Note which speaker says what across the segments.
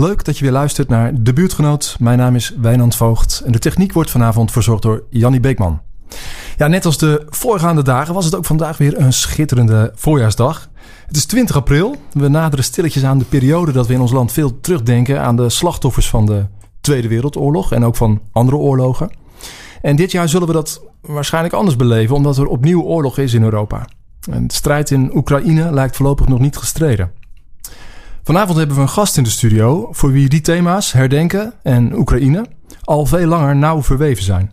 Speaker 1: Leuk dat je weer luistert naar De Buurtgenoot. Mijn naam is Wijnand Voogd en de techniek wordt vanavond verzorgd door Jannie Beekman. Ja, net als de voorgaande dagen was het ook vandaag weer een schitterende voorjaarsdag. Het is 20 april. We naderen stilletjes aan de periode dat we in ons land veel terugdenken aan de slachtoffers van de Tweede Wereldoorlog en ook van andere oorlogen. En dit jaar zullen we dat waarschijnlijk anders beleven, omdat er opnieuw oorlog is in Europa. En de strijd in Oekraïne lijkt voorlopig nog niet gestreden. Vanavond hebben we een gast in de studio voor wie die thema's, herdenken en Oekraïne, al veel langer nauw verweven zijn.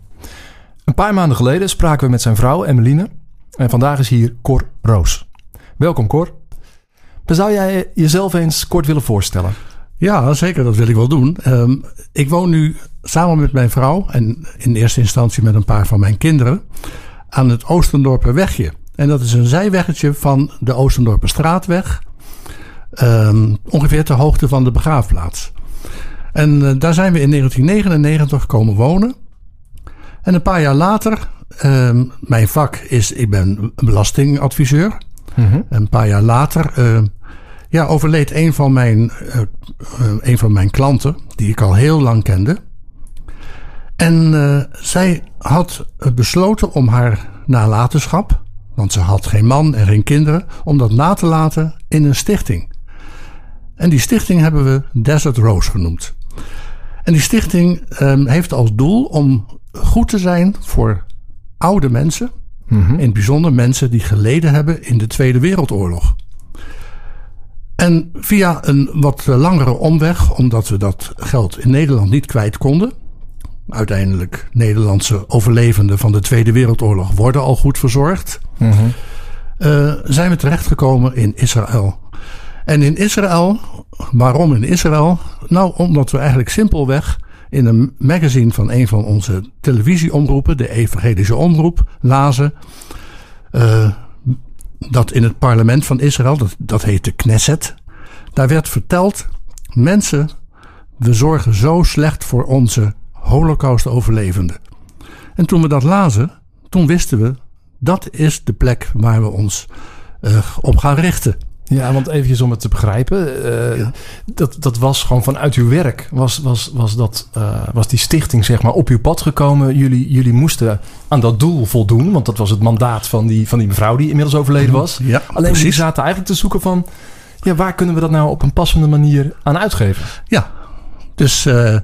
Speaker 1: Een paar maanden geleden spraken we met zijn vrouw Emmeline en vandaag is hier Cor Roos. Welkom Cor. zou jij jezelf eens kort willen voorstellen?
Speaker 2: Ja, zeker, dat wil ik wel doen. Ehm, ik woon nu samen met mijn vrouw en in eerste instantie met een paar van mijn kinderen aan het Oostendorperwegje. En dat is een zijweggetje van de Oostendorperstraatweg Um, ongeveer ter hoogte van de begraafplaats. En uh, daar zijn we in 1999 komen wonen. En een paar jaar later, um, mijn vak is, ik ben belastingadviseur. Mm -hmm. Een paar jaar later uh, ja, overleed een van, mijn, uh, een van mijn klanten, die ik al heel lang kende. En zij had besloten om haar nalatenschap, want ze had geen man en geen kinderen, om dat na te laten in een stichting. En die stichting hebben we Desert Rose genoemd. En die stichting um, heeft als doel om goed te zijn voor oude mensen. Mm -hmm. In het bijzonder mensen die geleden hebben in de Tweede Wereldoorlog. En via een wat langere omweg, omdat we dat geld in Nederland niet kwijt konden. Uiteindelijk Nederlandse overlevenden van de Tweede Wereldoorlog worden al goed verzorgd. Mm -hmm. uh, zijn we terechtgekomen in Israël. En in Israël, waarom in Israël? Nou, omdat we eigenlijk simpelweg in een magazine van een van onze televisieomroepen, de Evangelische Omroep, lazen. Uh, dat in het parlement van Israël, dat, dat heet de Knesset, daar werd verteld: mensen, we zorgen zo slecht voor onze Holocaust-overlevenden. En toen we dat lazen, toen wisten we dat is de plek waar we ons uh, op gaan richten.
Speaker 1: Ja, want eventjes om het te begrijpen. Uh, ja. dat, dat was gewoon vanuit uw werk. Was, was, was, dat, uh, was die stichting zeg maar op uw pad gekomen. Jullie, jullie moesten aan dat doel voldoen. Want dat was het mandaat van die, van die mevrouw die inmiddels overleden was. Ja, Alleen jullie zaten eigenlijk te zoeken van... Ja, waar kunnen we dat nou op een passende manier aan uitgeven?
Speaker 2: Ja, dus uh,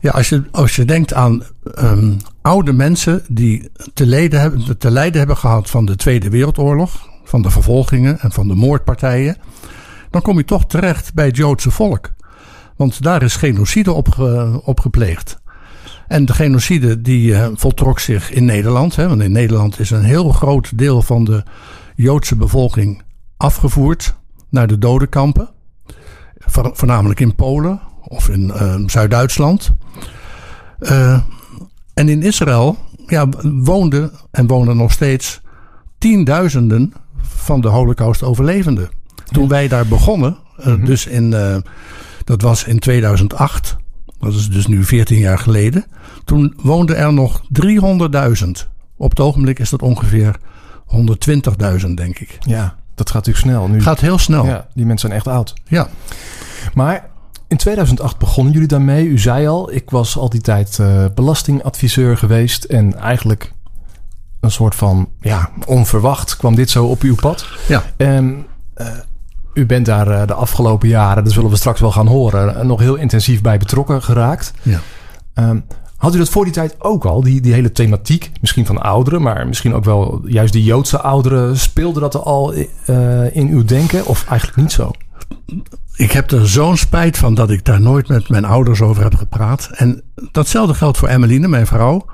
Speaker 2: ja, als, je, als je denkt aan um, oude mensen... die te, leden hebben, te lijden hebben gehad van de Tweede Wereldoorlog van de vervolgingen en van de moordpartijen, dan kom je toch terecht bij het Joodse volk. Want daar is genocide op, gepleegd. En de genocide die uh, voltrok zich in Nederland. Hè, want in Nederland is een heel groot deel van de Joodse bevolking afgevoerd naar de dodenkampen. Voornamelijk in Polen of in uh, Zuid-Duitsland. Uh, en in Israël ja, woonden en wonen nog steeds tienduizenden van de Holocaust-overlevenden. Toen wij daar begonnen, uh, mm -hmm. dus in, uh, dat was in 2008, dat is dus nu 14 jaar geleden. Toen woonden er nog 300.000. Op het ogenblik is dat ongeveer 120.000, denk ik.
Speaker 1: Ja, dat gaat natuurlijk snel. Nu,
Speaker 2: gaat heel snel.
Speaker 1: Ja, die mensen zijn echt oud.
Speaker 2: Ja.
Speaker 1: Maar in 2008 begonnen jullie daarmee. U zei al, ik was al die tijd uh, belastingadviseur geweest. En eigenlijk een soort van, ja, onverwacht kwam dit zo op uw pad.
Speaker 2: Ja.
Speaker 1: Uh, u bent daar uh, de afgelopen jaren, dat zullen we straks wel gaan horen, nog heel intensief bij betrokken geraakt.
Speaker 2: Ja.
Speaker 1: Um, had u dat voor die tijd ook al, die, die hele thematiek, misschien van ouderen, maar misschien ook wel juist die Joodse ouderen, speelde dat al uh, in uw denken of eigenlijk niet zo?
Speaker 2: Ik heb er zo'n spijt van dat ik daar nooit met mijn ouders over heb gepraat. En datzelfde geldt voor Emmeline, mijn vrouw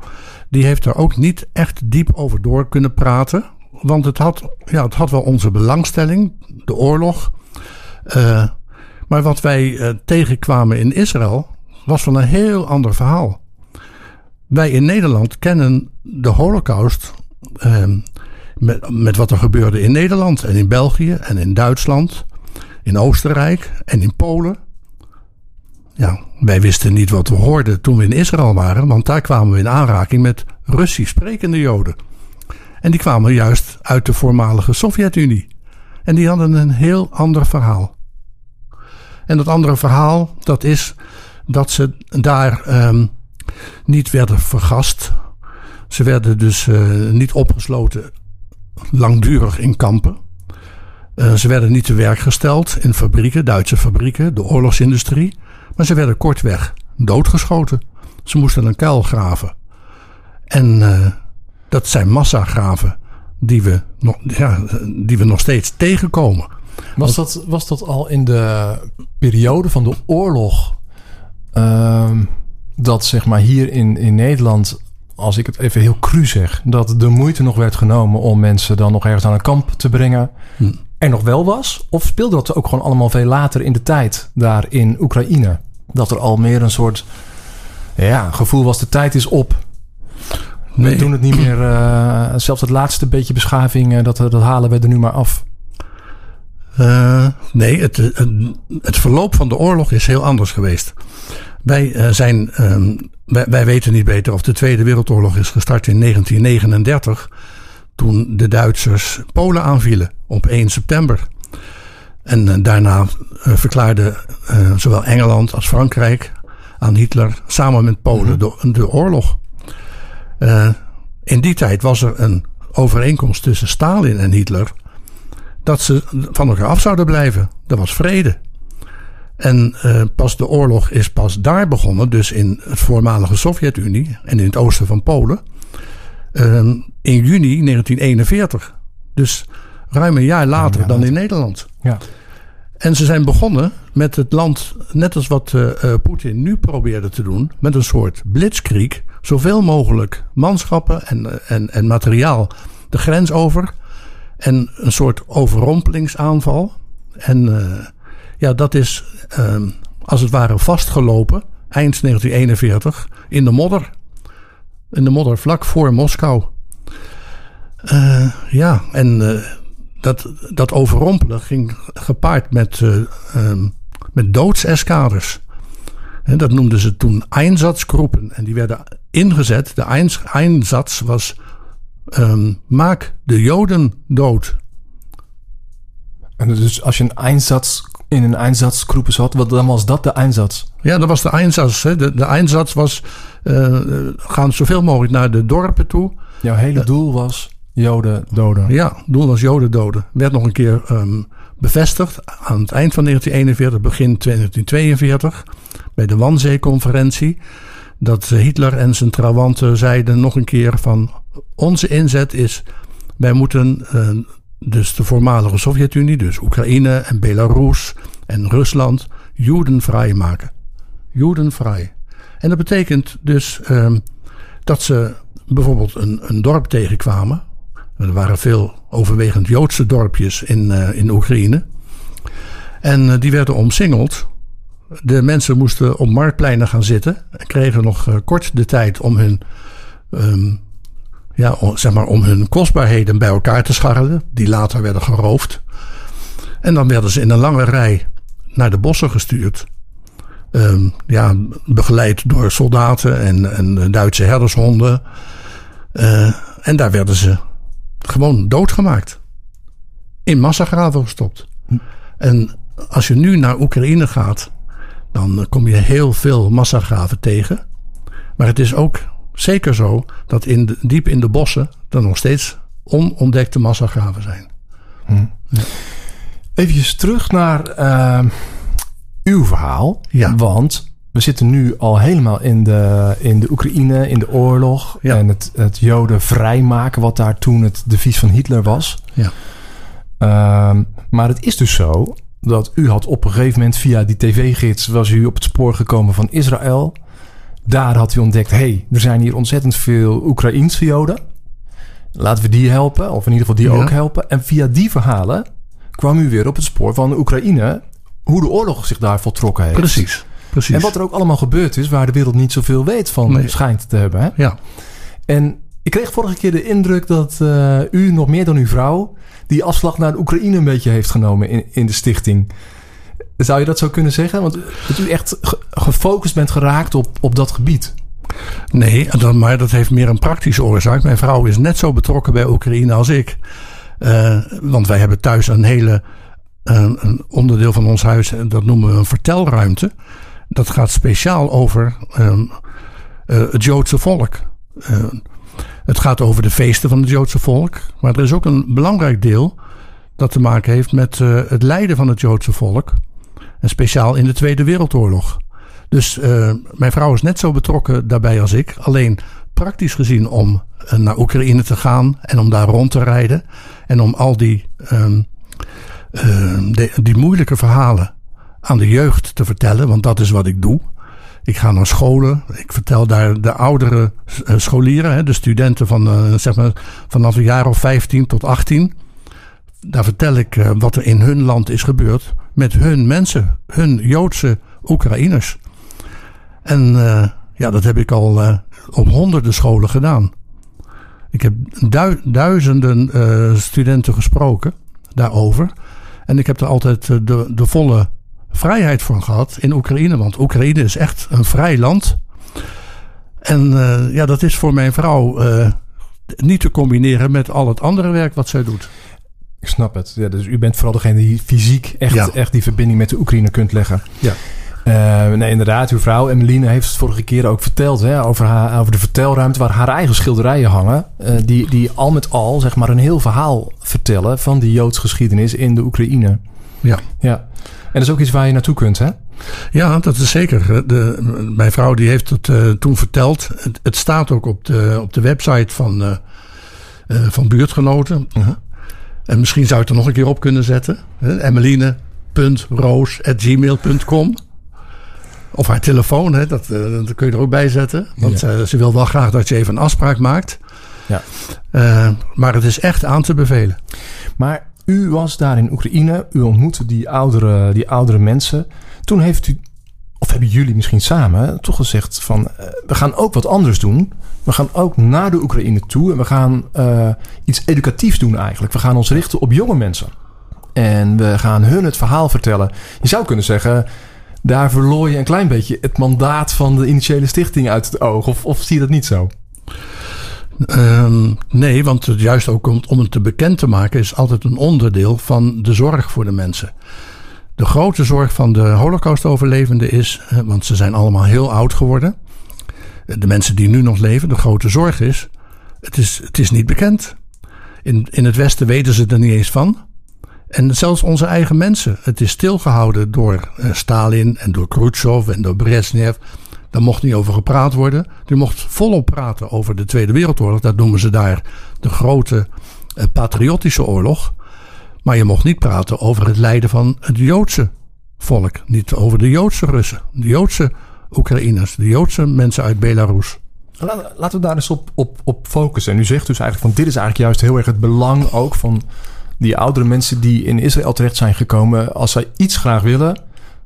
Speaker 2: die heeft er ook niet echt diep over door kunnen praten. Want het had, ja, het had wel onze belangstelling, de oorlog. Uh, maar wat wij uh, tegenkwamen in Israël was van een heel ander verhaal. Wij in Nederland kennen de Holocaust uh, met, met wat er gebeurde in Nederland en in België en in Duitsland, in Oostenrijk en in Polen. Ja, wij wisten niet wat we hoorden toen we in Israël waren, want daar kwamen we in aanraking met Russisch sprekende Joden. En die kwamen juist uit de voormalige Sovjet-Unie. En die hadden een heel ander verhaal. En dat andere verhaal, dat is dat ze daar ehm, niet werden vergast. Ze werden dus uh, niet opgesloten langdurig in kampen. Uh, ze werden niet te werk gesteld in fabrieken, Duitse fabrieken, de oorlogsindustrie. Maar ze werden kortweg doodgeschoten. Ze moesten een kuil graven. En uh, dat zijn massagraven die we nog, ja, die we nog steeds tegenkomen.
Speaker 1: Was dat, was dat al in de periode van de oorlog? Uh, dat zeg maar hier in, in Nederland, als ik het even heel cru zeg, dat de moeite nog werd genomen om mensen dan nog ergens aan een kamp te brengen. Hm. Er nog wel was? Of speelde dat ook gewoon allemaal veel later in de tijd daar in Oekraïne? Dat er al meer een soort ja, gevoel was: de tijd is op. We doen het niet meer. Uh, zelfs het laatste beetje beschaving, uh, dat, dat halen we er nu maar af.
Speaker 2: Uh, nee, het, het, het, verloop van de oorlog is heel anders geweest. Wij, zijn, wij, wij, weten niet beter of de Tweede Wereldoorlog is gestart in 1939. Toen de Duitsers Polen aanvielen op 1 september. En daarna verklaarde zowel Engeland als Frankrijk aan Hitler samen met Polen -hmm. de, de oorlog. Uh, in die tijd was er een overeenkomst tussen Stalin en Hitler dat ze van elkaar af zouden blijven. Dat was vrede. En uh, pas de oorlog is pas daar begonnen, dus in het voormalige Sovjet-Unie en in het oosten van Polen, in juni 1941. Dus ruim een jaar later ja, dan in Nederland.
Speaker 1: Ja.
Speaker 2: En ze zijn begonnen met het land, net als wat uh, Poetin nu probeerde te doen, met een soort blitzkrieg zoveel mogelijk manschappen en, en, en materiaal de grens over. En een soort overrompelingsaanval. En uh, ja, dat is uh, als het ware vastgelopen eind 1941 in de modder. In de modder vlak voor Moskou. Uh, ja, en dat, dat overrompelen ging gepaard met, um, met doodseskaders. En dat noemden ze toen Einsatzgroepen. En die werden ingezet. De Einsatz was um, maak de Joden dood.
Speaker 1: En dus als je een Einsatz in een Einsatzgroepen zat, wat dan was dat de Einsatz?
Speaker 2: Ja, dat was de Einsatz. Hè. De, de Einsatz was uh, gaan zoveel mogelijk naar de dorpen toe.
Speaker 1: Jouw hele doel was Joden doden.
Speaker 2: Ja, doel was Joden doden. Werd nog een keer um, bevestigd aan het eind van 1941, begin 1942, bij de Wannsee-conferentie. Dat Hitler en zijn trawanten zeiden nog een keer van onze inzet is, wij moeten uh, dus de voormalige Sovjet-Unie, dus Oekraïne en Belarus en Rusland, Jodenvrij maken. Jodenvrij. En dat betekent dus uh, dat ze bijvoorbeeld een, een dorp tegenkwamen er waren veel overwegend Joodse dorpjes in, uh, in Oekraïne. En uh, die werden omsingeld. De mensen moesten op marktpleinen gaan zitten. En kregen nog uh, kort de tijd om hun, um, ja, zeg maar, om hun kostbaarheden bij elkaar te scharrelen. Die later werden geroofd. En dan werden ze in een lange rij naar de bossen gestuurd. Um, ja, begeleid door soldaten en, en Duitse herdershonden. en daar werden ze gewoon doodgemaakt. In massagraven gestopt. En als je nu naar Oekraïne gaat, dan kom je heel veel massagraven tegen. Maar het is ook zeker zo dat in de, diep in de bossen er nog steeds onontdekte massagraven zijn.
Speaker 1: Hm. Ja. Even terug naar uh, uw verhaal.
Speaker 2: Ja.
Speaker 1: Want we zitten nu al helemaal in de, in de Oekraïne, in de oorlog.
Speaker 2: Ja.
Speaker 1: En het, het Joden vrijmaken, wat daar toen het devies van Hitler was.
Speaker 2: Ja.
Speaker 1: Um, maar het is dus zo dat u had op een gegeven moment via die tv-gids... was u op het spoor gekomen van Israël. Daar had u ontdekt, hé, hey, er zijn hier ontzettend veel Oekraïense Joden. Laten we die helpen, of in ieder geval die
Speaker 2: Ja.
Speaker 1: ook helpen. En via die verhalen kwam u weer op het spoor van Oekraïne... hoe de oorlog zich daar voltrokken heeft.
Speaker 2: Precies. Precies.
Speaker 1: En wat er ook allemaal gebeurd is, waar de wereld niet zoveel weet van
Speaker 2: Nee.
Speaker 1: schijnt te hebben. Hè?
Speaker 2: Ja.
Speaker 1: En ik kreeg vorige keer de indruk dat eh, u nog meer dan uw vrouw die afslag naar de Oekraïne een beetje heeft genomen in, in de stichting. Zou je dat zo kunnen zeggen? Want dat u echt ge- gefocust bent geraakt op, op dat gebied.
Speaker 2: Nee, dat, maar dat heeft meer een praktische oorzaak. Mijn vrouw is net zo betrokken bij Oekraïne als ik. Eh, want wij hebben thuis een hele een, onderdeel van ons huis, en dat noemen we een vertelruimte. Dat gaat speciaal over um, uh, het Joodse volk. Uh, het gaat over de feesten van het Joodse volk. Maar er is ook een belangrijk deel dat te maken heeft met het lijden van het Joodse volk. En speciaal in de Tweede Wereldoorlog. Dus mijn vrouw is net zo betrokken daarbij als ik. Alleen praktisch gezien om naar Oekraïne te gaan en om daar rond te rijden. En om al die, um, de, die moeilijke verhalen aan de jeugd te vertellen, want dat is wat ik doe. Ik ga naar scholen, ik vertel daar de oudere eh, scholieren, de studenten van uh, zeg maar vanaf een jaar of 15 tot 18. Daar vertel ik uh, wat er in hun land is gebeurd met hun mensen, hun Joodse Oekraïners. En ja, dat heb ik al op honderden scholen gedaan. Ik heb du duizenden studenten gesproken daarover. En ik heb er altijd de, de volle vrijheid voor gehad in Oekraïne. Want Oekraïne is echt een vrij land. En uh, ja, dat is voor mijn vrouw uh, niet te combineren met al het andere werk wat zij doet.
Speaker 1: Ik snap het. Ja, dus u bent vooral degene die fysiek echt, ja. echt die verbinding met de Oekraïne kunt leggen.
Speaker 2: Ja.
Speaker 1: Uh, nee, inderdaad, uw vrouw Emmeline heeft het vorige keer ook verteld hè, over, haar, over de vertelruimte waar haar eigen schilderijen hangen. Uh, die, die al met al zeg maar een heel verhaal vertellen van de Joods geschiedenis in de Oekraïne.
Speaker 2: Ja.
Speaker 1: ja. En dat is ook iets waar je naartoe kunt, hè?
Speaker 2: Ja, dat is zeker. De, mijn vrouw die heeft het uh, toen verteld. Het, het, staat ook op de, op de website van, van buurtgenoten. -huh. En misschien zou ik er nog een keer op kunnen zetten. Emmeline.roos.gmail.com Of haar telefoon, hè, dat, dat kun je er ook bij zetten. Want ja. ze wil wel graag dat je even een afspraak maakt.
Speaker 1: Ja.
Speaker 2: maar het is echt aan te bevelen.
Speaker 1: Maar u was daar in Oekraïne, u ontmoette die oudere, die oudere mensen. Toen heeft u, of hebben jullie misschien samen, toch gezegd van... Uh, we gaan ook wat anders doen. We gaan ook naar de Oekraïne toe en we gaan uh, iets educatiefs doen eigenlijk. We gaan ons richten op jonge mensen. En we gaan hun het verhaal vertellen. Je zou kunnen zeggen, daar verloor je een klein beetje het mandaat van de initiële stichting uit het oog. Of, of zie je dat niet zo?
Speaker 2: Um, nee, want juist ook om, het te bekend te maken is altijd een onderdeel van de zorg voor de mensen. De grote zorg van de Holocaust-overlevenden is, want ze zijn allemaal heel oud geworden. De mensen die nu nog leven, de grote zorg is, het is, het is niet bekend. In, in het Westen weten ze er niet eens van. En zelfs onze eigen mensen. Het is stilgehouden door Stalin en door Khrushchev en door Brezhnev. Daar mocht niet over gepraat worden. Je mocht volop praten over de Tweede Wereldoorlog. Dat noemen ze daar de grote uh, patriotische oorlog. Maar je mocht niet praten over het lijden van het Joodse volk. Niet over de Joodse Russen, de Joodse Oekraïners, de Joodse mensen uit Belarus.
Speaker 1: Laten we daar eens op, op, op focussen. En u zegt dus eigenlijk van dit is eigenlijk juist heel erg het belang ook van die oudere mensen die in Israël terecht zijn gekomen. Als zij iets graag willen,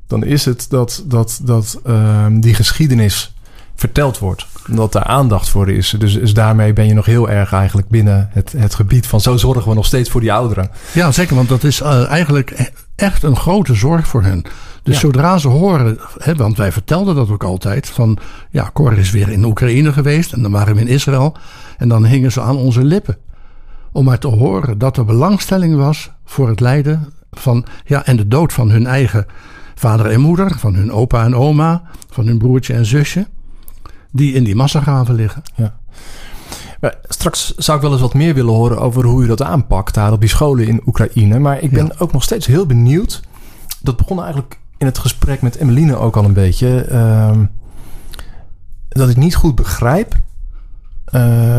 Speaker 1: dan is het dat, dat, dat uh, die geschiedenis verteld wordt. Dat daar aandacht voor is. Dus, dus daarmee ben je nog heel erg eigenlijk binnen het, het gebied van zo zorgen we nog steeds voor die ouderen.
Speaker 2: Ja, zeker, want dat is uh, eigenlijk echt een grote zorg voor hen. Dus ja. zodra ze horen, hè, want wij vertelden dat ook altijd, van ja, Cor is weer in Oekraïne geweest en dan waren we in Israël. En dan hingen ze aan onze lippen. Om maar te horen dat er belangstelling was voor het lijden van, ja, en de dood van hun eigen vader en moeder, van hun opa en oma, van hun broertje en zusje, die in die massagraven liggen.
Speaker 1: Ja. Straks zou ik wel eens wat meer willen horen over hoe u dat aanpakt daar op die scholen in Oekraïne. Maar ik ben ja. ook nog steeds heel benieuwd. Dat begon eigenlijk in het gesprek met Emmeline ook al een beetje. Uh, dat ik niet goed begrijp uh,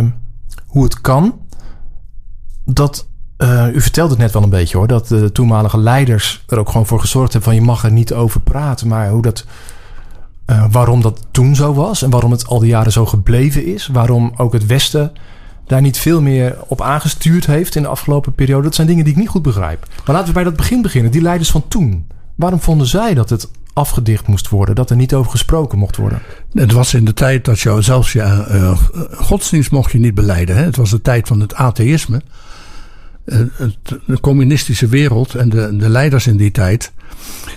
Speaker 1: hoe het kan dat uh, u vertelde het net wel een beetje hoor, dat de toenmalige leiders er ook gewoon voor gezorgd hebben van je mag er niet over praten, maar hoe dat, uh, waarom dat toen zo was en waarom het al die jaren zo gebleven is, waarom ook het Westen daar niet veel meer op aangestuurd heeft in de afgelopen periode. Dat zijn dingen die ik niet goed begrijp. Maar laten we bij dat begin beginnen. Die leiders van toen. Waarom vonden zij dat het afgedicht moest worden, dat er niet over gesproken mocht worden?
Speaker 2: Het was in de tijd dat je zelfs ja, uh, godsdienst mocht je niet beleiden. Hè? Het was de tijd van het atheïsme de communistische wereld en de, de leiders in die tijd,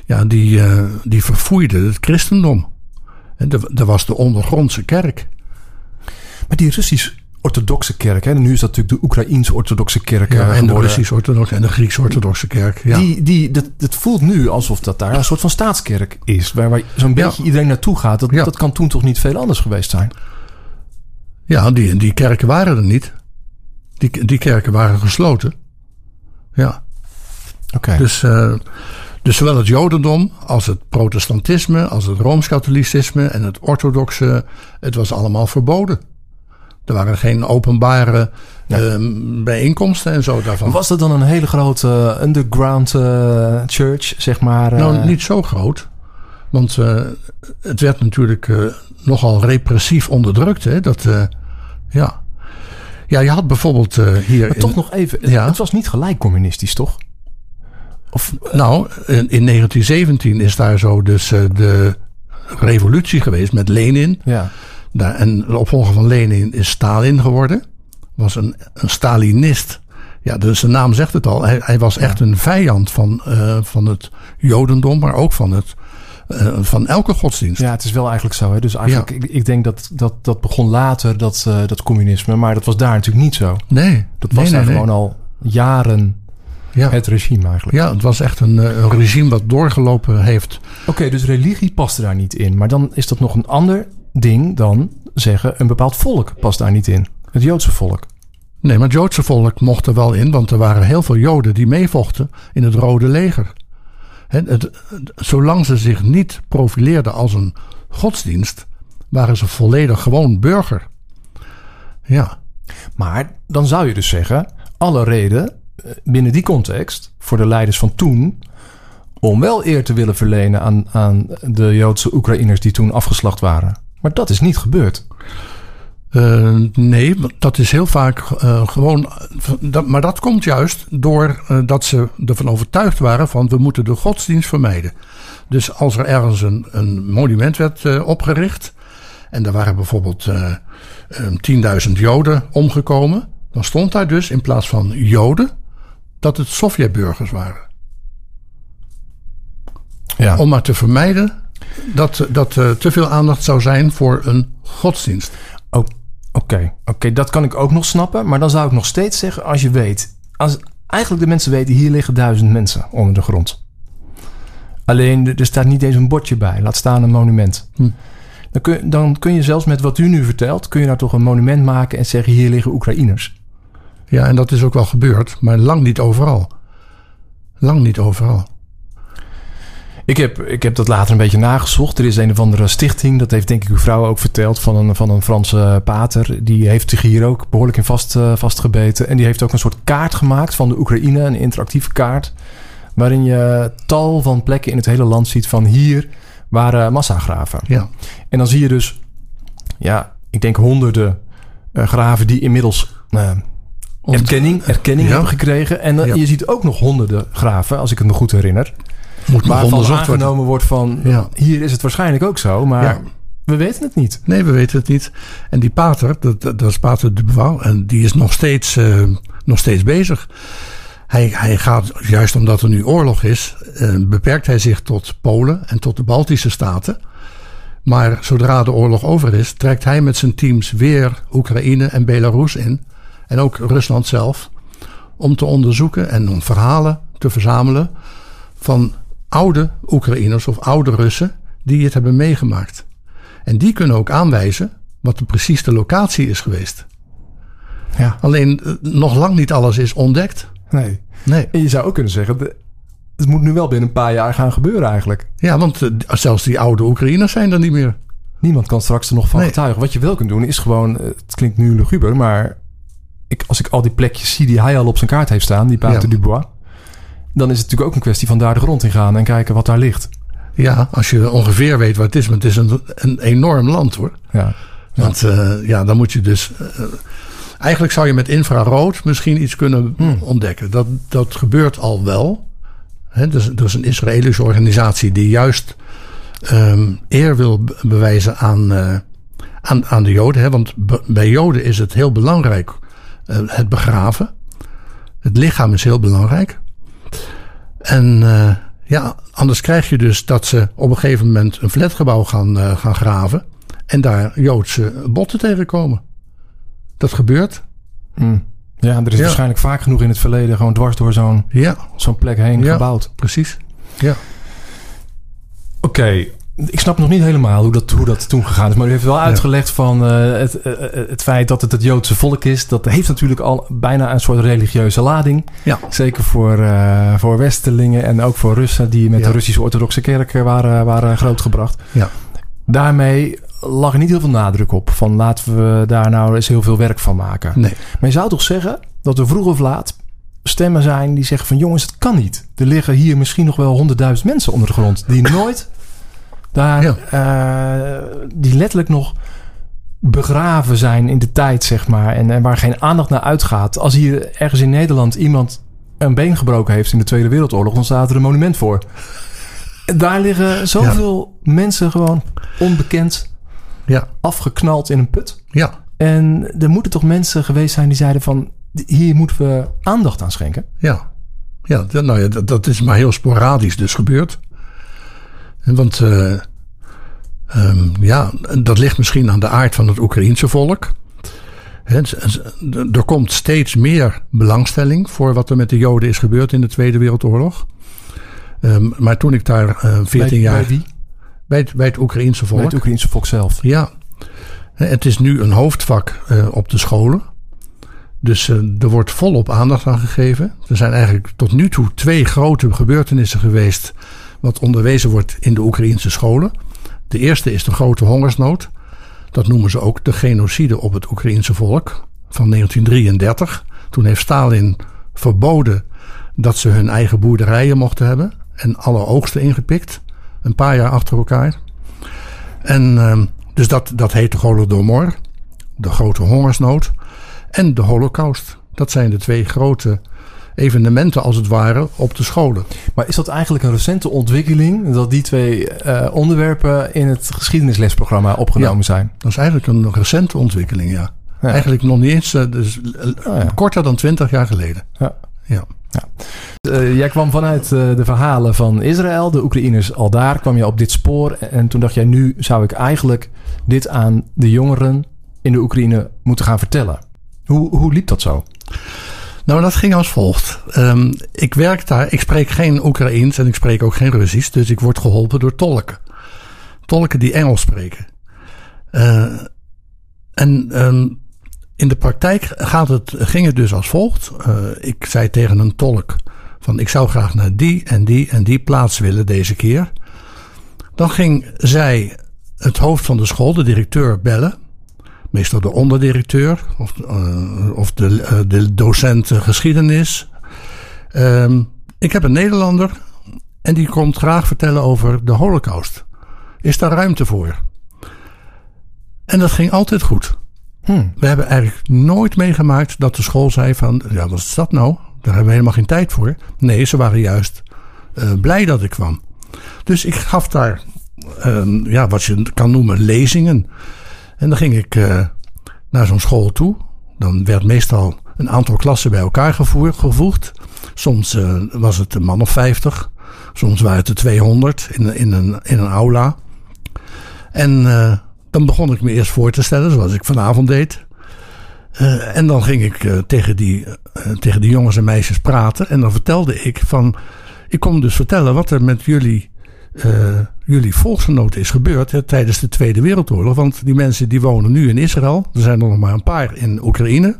Speaker 2: ja, die, uh, die verfoeiden het christendom. En er was de ondergrondse kerk.
Speaker 1: Maar die Russisch orthodoxe kerk. Hè? En nu is dat natuurlijk de Oekraïense orthodoxe kerk.
Speaker 2: Ja,
Speaker 1: eh,
Speaker 2: en de
Speaker 1: geworden.
Speaker 2: Russisch orthodoxe en de Grieks orthodoxe kerk. Ja.
Speaker 1: Die, die, dat, het voelt nu alsof dat daar een soort van staatskerk is. Waar, waar zo'n
Speaker 2: Ja.
Speaker 1: beetje iedereen naartoe gaat. Dat,
Speaker 2: Ja.
Speaker 1: dat kan toen toch niet veel anders geweest zijn?
Speaker 2: Ja, die, die kerken waren er niet. Die, die kerken waren gesloten. Ja,
Speaker 1: Oké.
Speaker 2: dus, eh, dus zowel het Jodendom als het protestantisme, als het Rooms-Katholicisme en het orthodoxe, het was allemaal verboden. Er waren geen openbare ehm, bijeenkomsten en zo daarvan.
Speaker 1: Was dat dan een hele grote underground eh, church, zeg maar? eh?
Speaker 2: Nou, niet zo groot. Want eh, het werd natuurlijk eh, nogal repressief onderdrukt. Hè? Dat, eh, ja. Ja, je had bijvoorbeeld eh, hier...
Speaker 1: Maar
Speaker 2: in-
Speaker 1: toch nog even. het-
Speaker 2: Ja.
Speaker 1: Het was niet gelijk communistisch, toch? Of,
Speaker 2: Nou, in, in 1917 is daar zo dus eh, de revolutie geweest met Lenin.
Speaker 1: ja.
Speaker 2: Daar, en de opvolger van Lenin is Stalin geworden. Was een, een Stalinist. Ja, dus zijn naam zegt het al. Hij, hij was echt een vijand van, eh, van het Jodendom, maar ook van, het, eh, van elke godsdienst.
Speaker 1: ja, het is wel eigenlijk zo. Hè? Dus eigenlijk, ik, ik denk dat, dat dat begon later, dat, eh, dat communisme. Maar dat was daar natuurlijk niet zo.
Speaker 2: Nee,
Speaker 1: Dat was
Speaker 2: nee,
Speaker 1: daar
Speaker 2: nee.
Speaker 1: gewoon al jaren
Speaker 2: Ja.
Speaker 1: het regime eigenlijk.
Speaker 2: Ja, het was echt een, eh, een regime wat doorgelopen heeft.
Speaker 1: Oké, dus religie past daar niet in. Maar dan is dat nog een ander ding dan zeggen... een bepaald volk past daar niet in. Het Joodse volk.
Speaker 2: Nee, maar het Joodse volk mocht er wel in, want er waren heel veel Joden die meevochten in het Rode Leger. Het- zolang ze zich niet profileerden als een godsdienst, waren ze volledig gewoon burger. Ja,
Speaker 1: Maar dan zou je dus zeggen... alle reden eh, binnen die context... voor de leiders van toen... om wel eer te willen verlenen aan, aan de Joodse Oekraïners... die toen afgeslacht waren. Maar dat is niet gebeurd.
Speaker 2: Eh, nee, dat is heel vaak eh, gewoon. Dat, maar dat komt juist door eh, dat ze ervan overtuigd waren van we moeten de godsdienst vermijden. Dus als er ergens een, een monument werd opgericht en er waren bijvoorbeeld eh, eh, 10.000 Joden omgekomen, dan stond daar dus in plaats van Joden dat het Sovjetburgers waren.
Speaker 1: Ja.
Speaker 2: Om maar te vermijden dat, dat er te veel aandacht zou zijn voor een godsdienst.
Speaker 1: Oké, oké, dat kan ik ook nog snappen. Maar dan zou ik nog steeds zeggen, als je weet... Als eigenlijk de mensen weten, hier liggen duizend mensen onder de grond. Alleen, er er staat niet eens een bordje bij. Laat staan een monument.
Speaker 2: Hm.
Speaker 1: Dan, kun, dan kun je zelfs met wat u nu vertelt... kun je nou toch een monument maken en zeggen... hier liggen Oekraïners.
Speaker 2: Ja, en dat is ook wel gebeurd, maar lang niet overal. Lang niet overal.
Speaker 1: Ik heb, ik heb dat later een beetje nagezocht. Er is een of andere stichting, dat heeft denk ik uw vrouw ook verteld... van een, van een Franse pater. Die heeft zich hier ook behoorlijk in vast, eh, vastgebeten. En die heeft ook een soort kaart gemaakt van de Oekraïne. Een interactieve kaart. Waarin je tal van plekken in het hele land ziet van hier waren massagraven.
Speaker 2: Ja,
Speaker 1: En dan zie je dus, ja, ik denk honderden eh, graven die inmiddels... eh,
Speaker 2: Ont-
Speaker 1: erkenning, erkenning
Speaker 2: Ja.
Speaker 1: hebben gekregen. En eh,
Speaker 2: Ja.
Speaker 1: je ziet ook nog honderden graven, als ik het me goed herinner.
Speaker 2: Moet nog
Speaker 1: Waarvan
Speaker 2: onderzocht worden.
Speaker 1: aangenomen wordt van...
Speaker 2: Ja.
Speaker 1: hier is het waarschijnlijk ook zo, maar
Speaker 2: Ja.
Speaker 1: we weten het niet.
Speaker 2: Nee, we weten het niet. En die pater, dat, dat is pater de Beauvoir, en die is nog steeds, eh, nog steeds bezig. Hij, hij gaat, juist omdat er nu oorlog is, eh, beperkt hij zich tot Polen en tot de Baltische Staten. Maar zodra de oorlog over is, trekt hij met zijn teams weer Oekraïne en Belarus in. En ook Rusland zelf. Om te onderzoeken en om verhalen te verzamelen van oude Oekraïners of oude Russen die het hebben meegemaakt. En die kunnen ook aanwijzen wat de precies de locatie is geweest.
Speaker 1: Ja,
Speaker 2: Alleen eh, nog lang niet alles is ontdekt.
Speaker 1: nee.
Speaker 2: Nee.
Speaker 1: En je zou ook kunnen zeggen, het moet nu wel binnen een paar jaar gaan gebeuren eigenlijk.
Speaker 2: Ja, want eh, zelfs die oude Oekraïners zijn er niet meer.
Speaker 1: Niemand kan straks er nog van
Speaker 2: Nee.
Speaker 1: getuigen. Wat je wel kunt doen is gewoon, eh, het klinkt nu luguber, maar ik, als ik al die plekjes zie die hij al op zijn kaart heeft staan, die Pater
Speaker 2: Ja.
Speaker 1: Dubois, dan is het natuurlijk ook een kwestie van daar de grond in gaan en kijken wat daar ligt.
Speaker 2: Ja, als je ongeveer weet wat het is. Maar het is een, een enorm land hoor.
Speaker 1: Ja,
Speaker 2: Want eh, ja, dan moet je dus. eh, eigenlijk zou je met infrarood misschien iets kunnen
Speaker 1: Hmm.
Speaker 2: ontdekken. Dat, dat gebeurt al wel. Hè, dus, er is een Israëlische organisatie die juist ehm, eer wil be- bewijzen aan, eh, aan, aan de Joden. Want bij Joden is het heel belangrijk het begraven. Het lichaam is heel belangrijk. En eh, ja, anders krijg je dus dat ze op een gegeven moment een flatgebouw gaan, eh, gaan graven. En daar Joodse botten tegenkomen. Dat gebeurt.
Speaker 1: Mm. Ja, er is
Speaker 2: Ja.
Speaker 1: waarschijnlijk vaak genoeg in het verleden gewoon dwars door zo'n
Speaker 2: Ja,
Speaker 1: zo'n plek heen
Speaker 2: Ja.
Speaker 1: gebouwd.
Speaker 2: precies. Ja.
Speaker 1: Oké, ik snap nog niet helemaal hoe dat, hoe dat toen gegaan is. Maar u heeft wel uitgelegd van eh, het, eh, eh, het feit dat het het Joodse volk is. Dat heeft natuurlijk al bijna een soort religieuze lading.
Speaker 2: Ja.
Speaker 1: Zeker voor, eh, voor Westelingen en ook voor Russen die met
Speaker 2: Ja.
Speaker 1: de Russische orthodoxe kerk waren, waren grootgebracht.
Speaker 2: Ja.
Speaker 1: Daarmee lag er niet heel veel nadruk op. Van laten we daar nou eens heel veel werk van maken.
Speaker 2: Nee.
Speaker 1: Maar je zou toch zeggen dat er vroeg of laat stemmen zijn die zeggen van jongens, het kan niet. Er liggen hier misschien nog wel honderdduizend mensen onder de grond die nooit daar,
Speaker 2: Ja.
Speaker 1: eh, die letterlijk nog begraven zijn in de tijd, zeg maar. En, en waar geen aandacht naar uitgaat. Als hier ergens in Nederland iemand een been gebroken heeft in de Tweede Wereldoorlog, dan staat er een monument voor. Daar liggen zoveel mensen gewoon onbekend
Speaker 2: Ja.
Speaker 1: afgeknald in een put.
Speaker 2: Ja.
Speaker 1: En er moeten toch mensen geweest zijn die zeiden van... hier moeten we aandacht aan schenken.
Speaker 2: Ja, ja, nou ja dat, dat is maar heel sporadisch dus gebeurd. Want eh, ehm, ja, dat ligt misschien aan de aard van het Oekraïense volk. Er komt steeds meer belangstelling voor wat er met de Joden is gebeurd in de Tweede Wereldoorlog. Ehm, maar toen ik daar eh 14
Speaker 1: bij,
Speaker 2: jaar
Speaker 1: Bij wie?
Speaker 2: bij het, bij het Oekraïense volk.
Speaker 1: Bij het Oekraïnse volk zelf.
Speaker 2: Ja, het is nu een hoofdvak eh, op de scholen. Dus er wordt volop aandacht aan gegeven. Er zijn eigenlijk tot nu toe twee grote gebeurtenissen geweest. Wat onderwezen wordt in de Oekraïnse scholen. De eerste is de grote hongersnood. Dat noemen ze ook de genocide op het Oekraïense volk van 1933. Toen heeft Stalin verboden dat ze hun eigen boerderijen mochten hebben. En alle oogsten ingepikt. Een paar jaar achter elkaar. En ehm, dus dat, dat heet de Holodomor, de grote hongersnood. En de Holocaust. Dat zijn de twee grote evenementen als het ware op de scholen.
Speaker 1: Maar is dat eigenlijk een recente ontwikkeling... dat die twee eh, onderwerpen in het geschiedenislesprogramma opgenomen zijn?
Speaker 2: Dat is eigenlijk een recente ontwikkeling, ja.
Speaker 1: Ja.
Speaker 2: Eigenlijk nog niet eens, eh, dus, eh,
Speaker 1: Oh
Speaker 2: korter dan twintig jaar geleden.
Speaker 1: Ja.
Speaker 2: Ja.
Speaker 1: Jij kwam vanuit de verhalen van Israël, de Oekraïners al daar, kwam je op dit spoor. En toen dacht jij, nu zou ik eigenlijk dit aan de jongeren in de Oekraïne moeten gaan vertellen. Hoe, hoe liep dat zo?
Speaker 2: Nou, dat ging als volgt. Ehm, ik werk daar, ik spreek geen Oekraïens en ik spreek ook geen Russisch, dus ik word geholpen door tolken. Tolken die Engels spreken. Eh, en ehm, in de praktijk gaat het, ging het dus als volgt. Eh, ik zei tegen een tolk van ik zou graag naar die en die en die plaats willen deze keer. Dan ging zij het hoofd van de school, de directeur, bellen meestal de onderdirecteur of, eh, of de, eh, de docent geschiedenis. Ehm, ik heb een Nederlander en die komt graag vertellen over de Holocaust. Is daar ruimte voor? En dat ging altijd goed.
Speaker 1: Hm.
Speaker 2: We hebben eigenlijk nooit meegemaakt dat de school zei van, ja, wat is dat nou? Daar hebben we helemaal geen tijd voor. Nee, ze waren juist eh, blij dat ik kwam. Dus ik gaf daar, ehm, ja, wat je kan noemen, lezingen. En dan ging ik eh, naar zo'n school toe. Dan werd meestal een aantal klassen bij elkaar gevoegd. Soms eh, was het een man of 50. Soms waren het er 200 in, in, een, in een aula. En eh, dan begon ik me eerst voor te stellen, zoals ik vanavond deed. En dan ging ik tegen, die, tegen die jongens en meisjes praten. En dan vertelde ik van... Ik kom dus vertellen wat er met jullie, eh, jullie volksgenoten is gebeurd hè, tijdens de Tweede Wereldoorlog. Want die mensen die wonen nu in Israël. Er zijn er nog maar een paar in Oekraïne.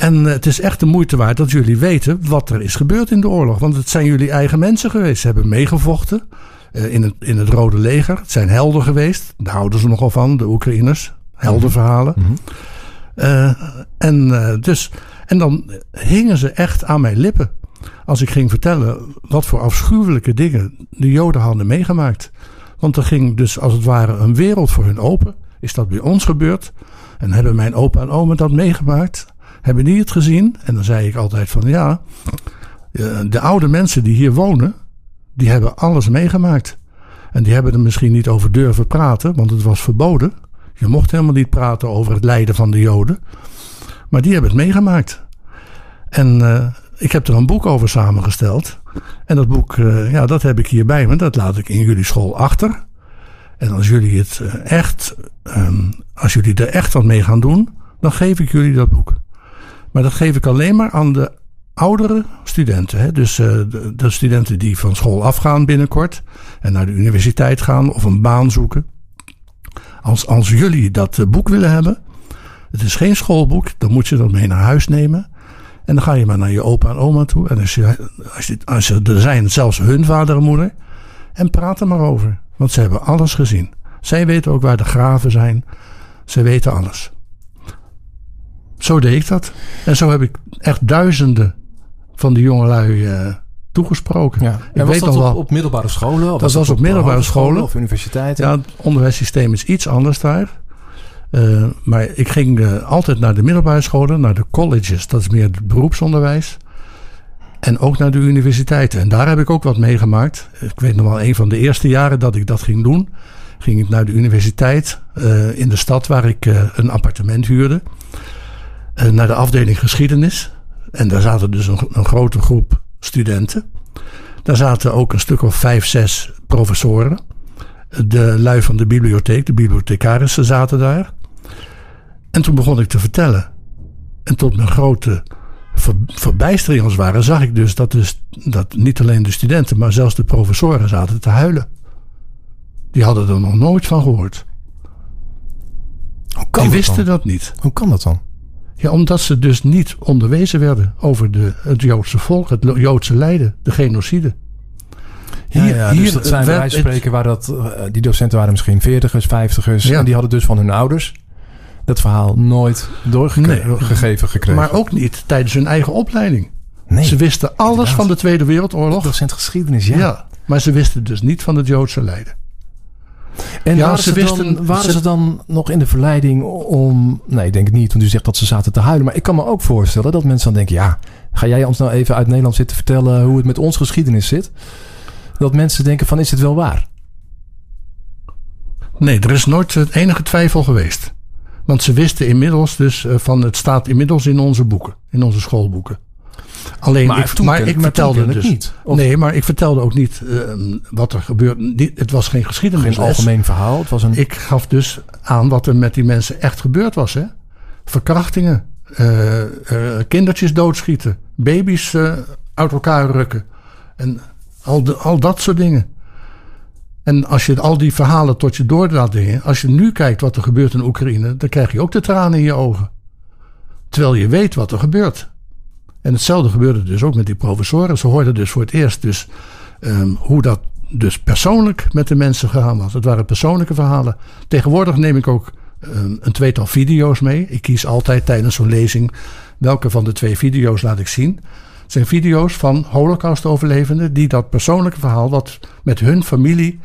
Speaker 2: En eh, het is echt de moeite waard dat jullie weten wat er is gebeurd in de oorlog. Want het zijn jullie eigen mensen geweest. Ze hebben meegevochten eh, in, het, in het Rode Leger. Het zijn helden geweest. Daar houden ze nogal van, de Oekraïners. Heldenverhalen. Eh, en, dus, en dan hingen ze echt aan mijn lippen. Als ik ging vertellen wat voor afschuwelijke dingen de Joden hadden meegemaakt. Want er ging dus als het ware een wereld voor hun open. Is dat bij ons gebeurd? En hebben mijn opa en oma dat meegemaakt? Hebben die het gezien? En dan zei ik altijd van ja, eh, de oude mensen die hier wonen, die hebben alles meegemaakt. En die hebben er misschien niet over durven praten, want het was verboden. Je mocht helemaal niet praten over het lijden van de Joden. Maar die hebben het meegemaakt. En eh, ik heb er een boek over samengesteld. En dat boek, eh, ja, dat heb ik hier bij me. Dat laat ik in jullie school achter. En als jullie het eh, echt, ehm, als jullie er echt wat mee gaan doen, dan geef ik jullie dat boek. Maar dat geef ik alleen maar aan de oudere studenten. Hè? Dus uh, de, de, studenten die van school afgaan binnenkort en naar de universiteit gaan of een baan zoeken. Als, als jullie dat boek willen hebben, het is geen schoolboek, dan moet je dat mee naar huis nemen. En dan ga je maar naar je opa en oma toe. En als, je, als, je, als er zijn zelfs hun vader en moeder. En praat er maar over. Want ze hebben alles gezien. Zij weten ook waar de graven zijn. Ze weten alles. Zo deed ik dat. En zo heb ik echt duizenden van die jongelui uh, toegesproken.
Speaker 1: Ja. En ik was weet dat op, middelbare scholen?
Speaker 2: Of dat was, op, op middelbare scholen.
Speaker 1: Of universiteiten?
Speaker 2: Ja, het onderwijssysteem is iets anders daar. Uh, maar ik ging uh, altijd naar de middelbare scholen, naar de colleges. Dat is meer het beroepsonderwijs. En ook naar de universiteiten. En daar heb ik ook wat meegemaakt. Ik weet nog wel, een van de eerste jaren dat ik dat ging doen, ging ik naar de universiteit uh, in de stad waar ik een appartement huurde. naar de afdeling geschiedenis. En daar zaten dus een, een grote groep studenten. Daar zaten ook een stuk of vijf, zes professoren. De lui van de bibliotheek, de bibliothecarissen zaten daar. En toen begon ik te vertellen. En tot mijn grote ver, verbijstering als ware zag ik dus dat, dus dat niet alleen de studenten, maar zelfs de professoren zaten te huilen. Die hadden er nog nooit van gehoord.
Speaker 1: Hoe kan
Speaker 2: Die wisten dat niet.
Speaker 1: Hoe kan dat dan?
Speaker 2: Ja, omdat ze dus niet onderwezen werden over de, het Joodse volk, het Joodse lijden, de genocide.
Speaker 1: Hier, ja, ja, dus hier, dat zijn bij wijze spreken waar dat, uh, die docenten waren misschien veertigers, vijftigers. Ja. En die hadden dus van hun ouders dat verhaal nooit doorgegeven nee, gekregen.
Speaker 2: Maar ook niet tijdens hun eigen opleiding. Nee, ze wisten alles inderdaad. van de Tweede Wereldoorlog.
Speaker 1: Docent geschiedenis, ja. ja.
Speaker 2: Maar ze wisten dus niet van het Joodse lijden.
Speaker 1: En ja, waren, ze, wisten, dan, waren ze, ze, dan nog in de verleiding om... Nee, ik denk het niet, want u zegt dat ze zaten te huilen. Maar ik kan me ook voorstellen dat mensen dan denken... ja, ga jij ons nou even uit Nederland zitten vertellen... hoe het met ons geschiedenis zit? Dat mensen denken van, is het wel waar?
Speaker 2: Nee, er is nooit het enige twijfel geweest. Want ze wisten inmiddels dus van... het staat inmiddels in onze boeken, in onze schoolboeken. Alleen
Speaker 1: maar
Speaker 2: ik,
Speaker 1: toen,
Speaker 2: maar ik
Speaker 1: maar
Speaker 2: vertelde
Speaker 1: het
Speaker 2: dus
Speaker 1: niet.
Speaker 2: Of? Nee, maar ik vertelde ook niet uh, wat er gebeurde. Het was geen geschiedenis.
Speaker 1: Geen algemeen verhaal. Het was een...
Speaker 2: Ik gaf dus aan wat er met die mensen echt gebeurd was. Hè? Verkrachtingen, uh, uh, kindertjes doodschieten, baby's uit elkaar rukken en al, de, al dat soort dingen. En als je al die verhalen tot je door dingen, als je nu kijkt wat er gebeurt in Oekraïne, dan krijg je ook de tranen in je ogen. Terwijl je weet wat er gebeurt. En hetzelfde gebeurde dus ook met die professoren. Ze hoorden dus voor het eerst dus um, hoe dat dus persoonlijk met de mensen gegaan was. Het waren persoonlijke verhalen. Tegenwoordig neem ik ook um, een tweetal video's mee. Ik kies altijd tijdens zo'n lezing welke van de twee video's laat ik zien. Zijn video's van Holocaust-overlevenden die dat persoonlijke verhaal wat met hun familie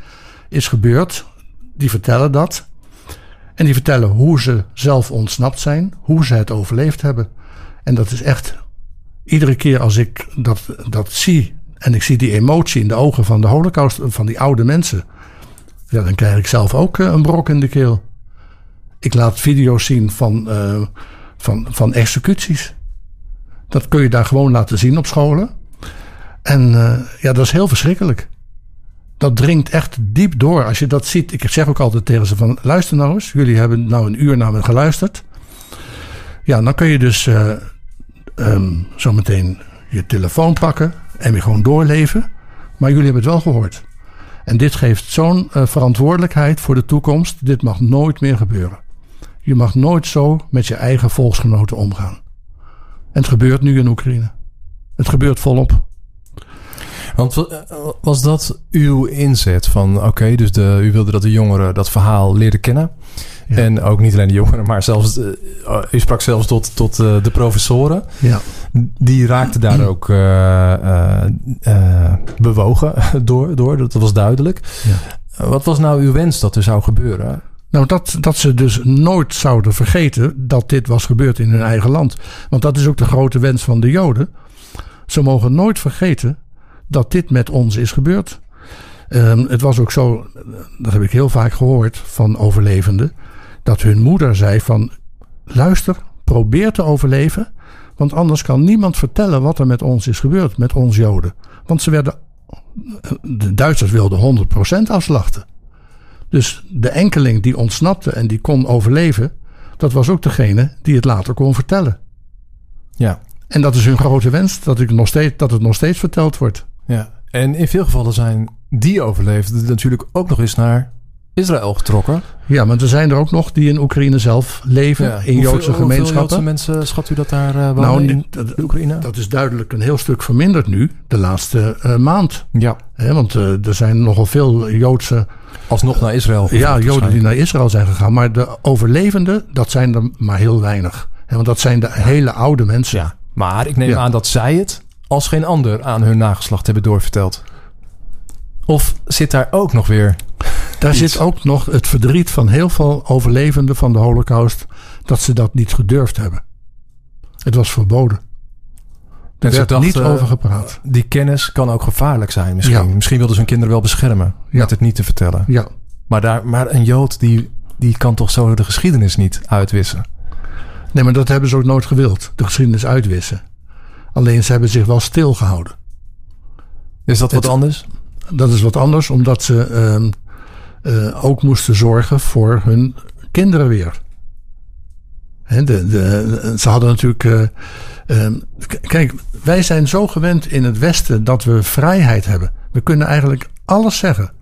Speaker 2: is gebeurd, die vertellen dat. En die vertellen hoe ze zelf ontsnapt zijn, hoe ze het overleefd hebben. En dat is echt iedere keer als ik dat, dat zie en ik zie die emotie in de ogen van de holocaust, van die oude mensen, ja, dan krijg ik zelf ook een brok in de keel. Ik laat video's zien van, uh, van, van executies. Dat kun je daar gewoon laten zien op scholen. En uh, ja, dat is heel verschrikkelijk. Dat dringt echt diep door. Als je dat ziet, ik zeg ook altijd tegen ze van, luister nou eens. Jullie hebben nou een uur naar me geluisterd. Ja, dan kun je dus uh, um, zometeen je telefoon pakken en weer gewoon doorleven. Maar jullie hebben het wel gehoord. En dit geeft zo'n uh, verantwoordelijkheid voor de toekomst. Dit mag nooit meer gebeuren. Je mag nooit zo met je eigen volksgenoten omgaan. Het gebeurt nu in Oekraïne. Het gebeurt volop.
Speaker 1: Want was dat uw inzet van oké, okay, dus de, u wilde dat de jongeren dat verhaal leerden kennen? Ja. En ook niet alleen de jongeren, maar zelfs, uh, u sprak zelfs tot, tot uh, de professoren.
Speaker 2: Ja.
Speaker 1: Die raakten daar ook uh, bewogen door, door, dat was duidelijk.
Speaker 2: Ja.
Speaker 1: Wat was nou uw wens dat er zou gebeuren?
Speaker 2: Nou, dat, dat ze dus nooit zouden vergeten dat dit was gebeurd in hun eigen land. Want dat is ook de grote wens van de Joden. Ze mogen nooit vergeten dat dit met ons is gebeurd. Um, het was ook zo, dat heb ik heel vaak gehoord van overlevenden dat hun moeder zei van luister, probeer te overleven, want anders kan niemand vertellen wat er met ons is gebeurd, met ons Joden. Want ze werden, de Duitsers wilden 100% afslachten. Dus de enkeling die ontsnapte en die kon overleven, dat was ook degene die het later kon vertellen.
Speaker 1: Ja.
Speaker 2: En dat is hun grote wens, dat, ik nog steeds, dat het nog steeds verteld wordt.
Speaker 1: Ja. En in veel gevallen zijn die overleefden natuurlijk ook nog eens naar Israël getrokken.
Speaker 2: Ja, maar er zijn er ook nog die in Oekraïne zelf leven,
Speaker 1: Ja.
Speaker 2: in
Speaker 1: Hoeveel-
Speaker 2: Joodse
Speaker 1: Hoeveel
Speaker 2: gemeenschappen.
Speaker 1: Joodse mensen schat u dat daar eh wonen
Speaker 2: Nou,
Speaker 1: in
Speaker 2: dat-
Speaker 1: de Oekraïne?
Speaker 2: Dat is duidelijk een heel stuk verminderd nu, de laatste eh, maand.
Speaker 1: ja.
Speaker 2: Want eh, er zijn nogal veel Joodse
Speaker 1: Alsnog naar Israël.
Speaker 2: ja, Joden die naar Israël zijn gegaan. Maar de overlevenden, dat zijn er maar heel weinig. Want dat zijn de hele oude mensen.
Speaker 1: Ja. Maar ik neem
Speaker 2: Ja.
Speaker 1: aan dat zij het als geen ander aan hun nageslacht hebben doorverteld. Of zit daar ook nog weer...
Speaker 2: Daar
Speaker 1: Iets.
Speaker 2: zit ook nog het verdriet van heel veel overlevenden van de Holocaust. Dat ze dat niet gedurfd hebben. Het was verboden. Er werd niet over gepraat.
Speaker 1: Die kennis kan ook gevaarlijk zijn misschien.
Speaker 2: Ja.
Speaker 1: Misschien wilden ze hun kinderen wel beschermen.
Speaker 2: Ja.
Speaker 1: Met het niet te vertellen.
Speaker 2: Ja,
Speaker 1: Maar, daar, maar een Jood die, die kan toch zo de geschiedenis niet uitwissen.
Speaker 2: nee, maar dat hebben ze ook nooit gewild. De geschiedenis uitwissen. Alleen ze hebben zich wel stilgehouden.
Speaker 1: Is dat wat
Speaker 2: Het-
Speaker 1: anders?
Speaker 2: Dat is wat anders, omdat ze ehm, eh, ook moesten zorgen voor hun kinderen weer. De, ze hadden natuurlijk. eh, ehm, kijk, wij zijn zo gewend in het Westen dat we vrijheid hebben. We kunnen eigenlijk alles zeggen.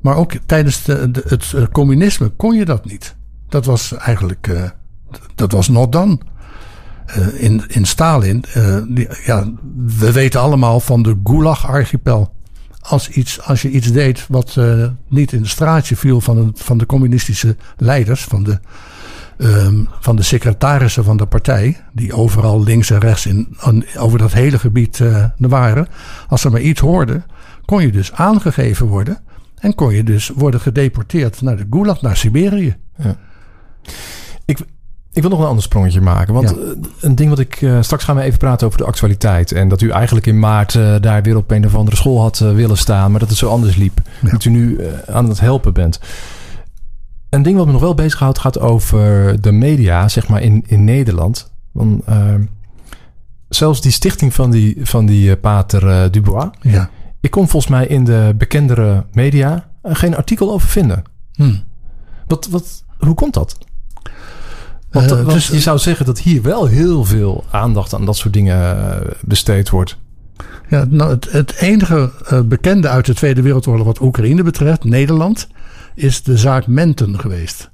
Speaker 2: Maar ook tijdens de, het eh, communisme kon je dat niet. Dat was eigenlijk. eh, dat was not. Eh, in, in Stalin, ja, we weten allemaal van de Gulag-archipel. Als, iets, als je iets deed wat niet in de straatje viel van, van de communistische leiders, van de, ehm, van de secretarissen van de partij, die overal links en rechts in, over dat hele gebied eh, waren. Als ze maar iets hoorden, kon je dus aangegeven worden en kon je dus worden gedeporteerd naar de Gulag, naar Siberië.
Speaker 1: Ik wil nog een ander sprongetje maken. Want
Speaker 2: Ja.
Speaker 1: eh, een ding wat ik... eh, straks gaan we even praten over de actualiteit. En dat u eigenlijk in maart daar weer op een of andere school had willen staan. Maar dat het zo anders liep.
Speaker 2: Ja.
Speaker 1: Dat u nu aan het helpen bent. Een ding wat me nog wel bezighoudt gaat over de media, zeg maar, in, in Nederland. Want, eh, zelfs die stichting van die, van die eh, pater eh, Dubois.
Speaker 2: Ja.
Speaker 1: Ik kon volgens mij in de bekendere media eh, geen artikel over vinden.
Speaker 2: Hm.
Speaker 1: Wat, wat, hoe komt dat? Want, want
Speaker 2: dus-
Speaker 1: je zou zeggen dat hier wel heel veel aandacht aan dat soort dingen besteed wordt.
Speaker 2: Ja, nou, het, het enige bekende uit de Tweede Wereldoorlog wat Oekraïne betreft, Nederland, is de zaak Menten geweest.